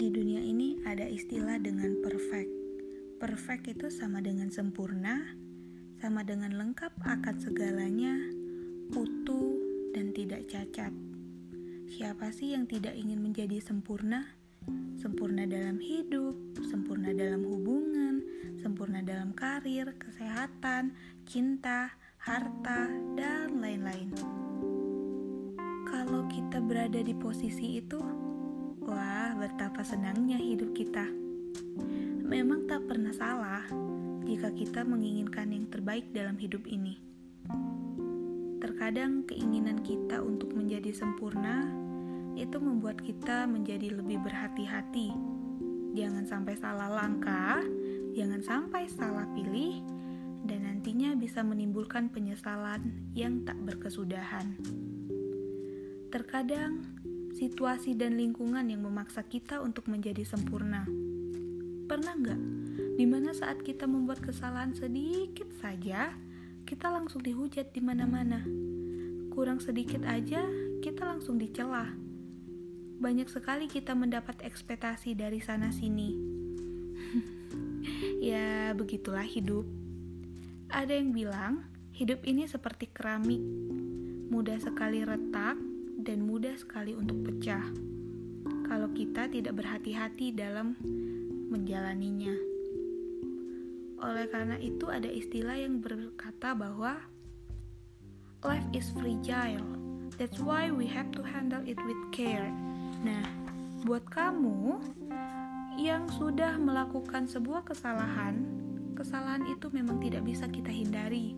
di dunia ini ada istilah dengan perfect. Perfect itu sama dengan sempurna, sama dengan lengkap akan segalanya, utuh, dan tidak cacat. Siapa sih yang tidak ingin menjadi sempurna? Sempurna dalam hidup, sempurna dalam hubungan, sempurna dalam karir, kesehatan, cinta, harta, dan lain-lain. Kalau kita berada di posisi itu, wah, betapa senangnya hidup kita. Memang tak pernah salah jika kita menginginkan yang terbaik dalam hidup ini. Terkadang keinginan kita untuk menjadi sempurna itu membuat kita menjadi lebih berhati-hati. Jangan sampai salah langkah, jangan sampai salah pilih, dan nantinya bisa menimbulkan penyesalan yang tak berkesudahan. Terkadang, situasi dan lingkungan yang memaksa kita untuk menjadi sempurna. Pernah nggak? Di mana saat kita membuat kesalahan sedikit saja, kita langsung dihujat di mana-mana. Kurang sedikit aja, kita langsung dicela banyak sekali kita mendapat ekspektasi dari sana-sini. ya, begitulah hidup. Ada yang bilang, hidup ini seperti keramik, mudah sekali retak dan mudah sekali untuk pecah. Kalau kita tidak berhati-hati dalam menjalaninya. Oleh karena itu, ada istilah yang berkata bahwa life is fragile. That's why we have to handle it with care. Nah, buat kamu yang sudah melakukan sebuah kesalahan, kesalahan itu memang tidak bisa kita hindari.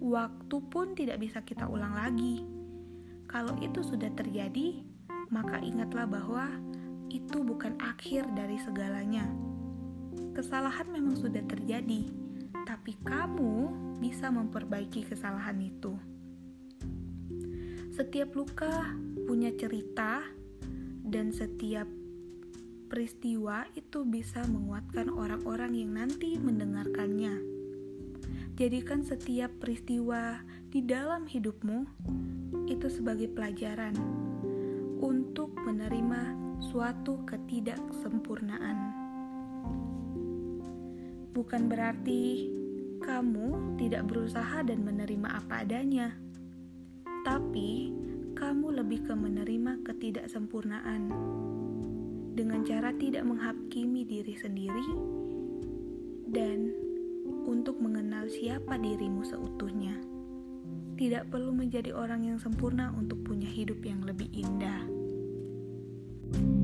Waktu pun tidak bisa kita ulang lagi. Kalau itu sudah terjadi, maka ingatlah bahwa itu bukan akhir dari segalanya. Kesalahan memang sudah terjadi, tapi kamu bisa memperbaiki kesalahan itu. Setiap luka punya cerita dan setiap peristiwa itu bisa menguatkan orang-orang yang nanti mendengarkannya. Jadikan setiap peristiwa di dalam hidupmu itu sebagai pelajaran untuk menerima suatu ketidaksempurnaan. Bukan berarti kamu tidak berusaha dan menerima apa adanya, tapi kamu lebih ke menerima ketidaksempurnaan dengan cara tidak menghakimi diri sendiri dan untuk mengenal siapa dirimu seutuhnya. Tidak perlu menjadi orang yang sempurna untuk punya hidup yang lebih indah. thank you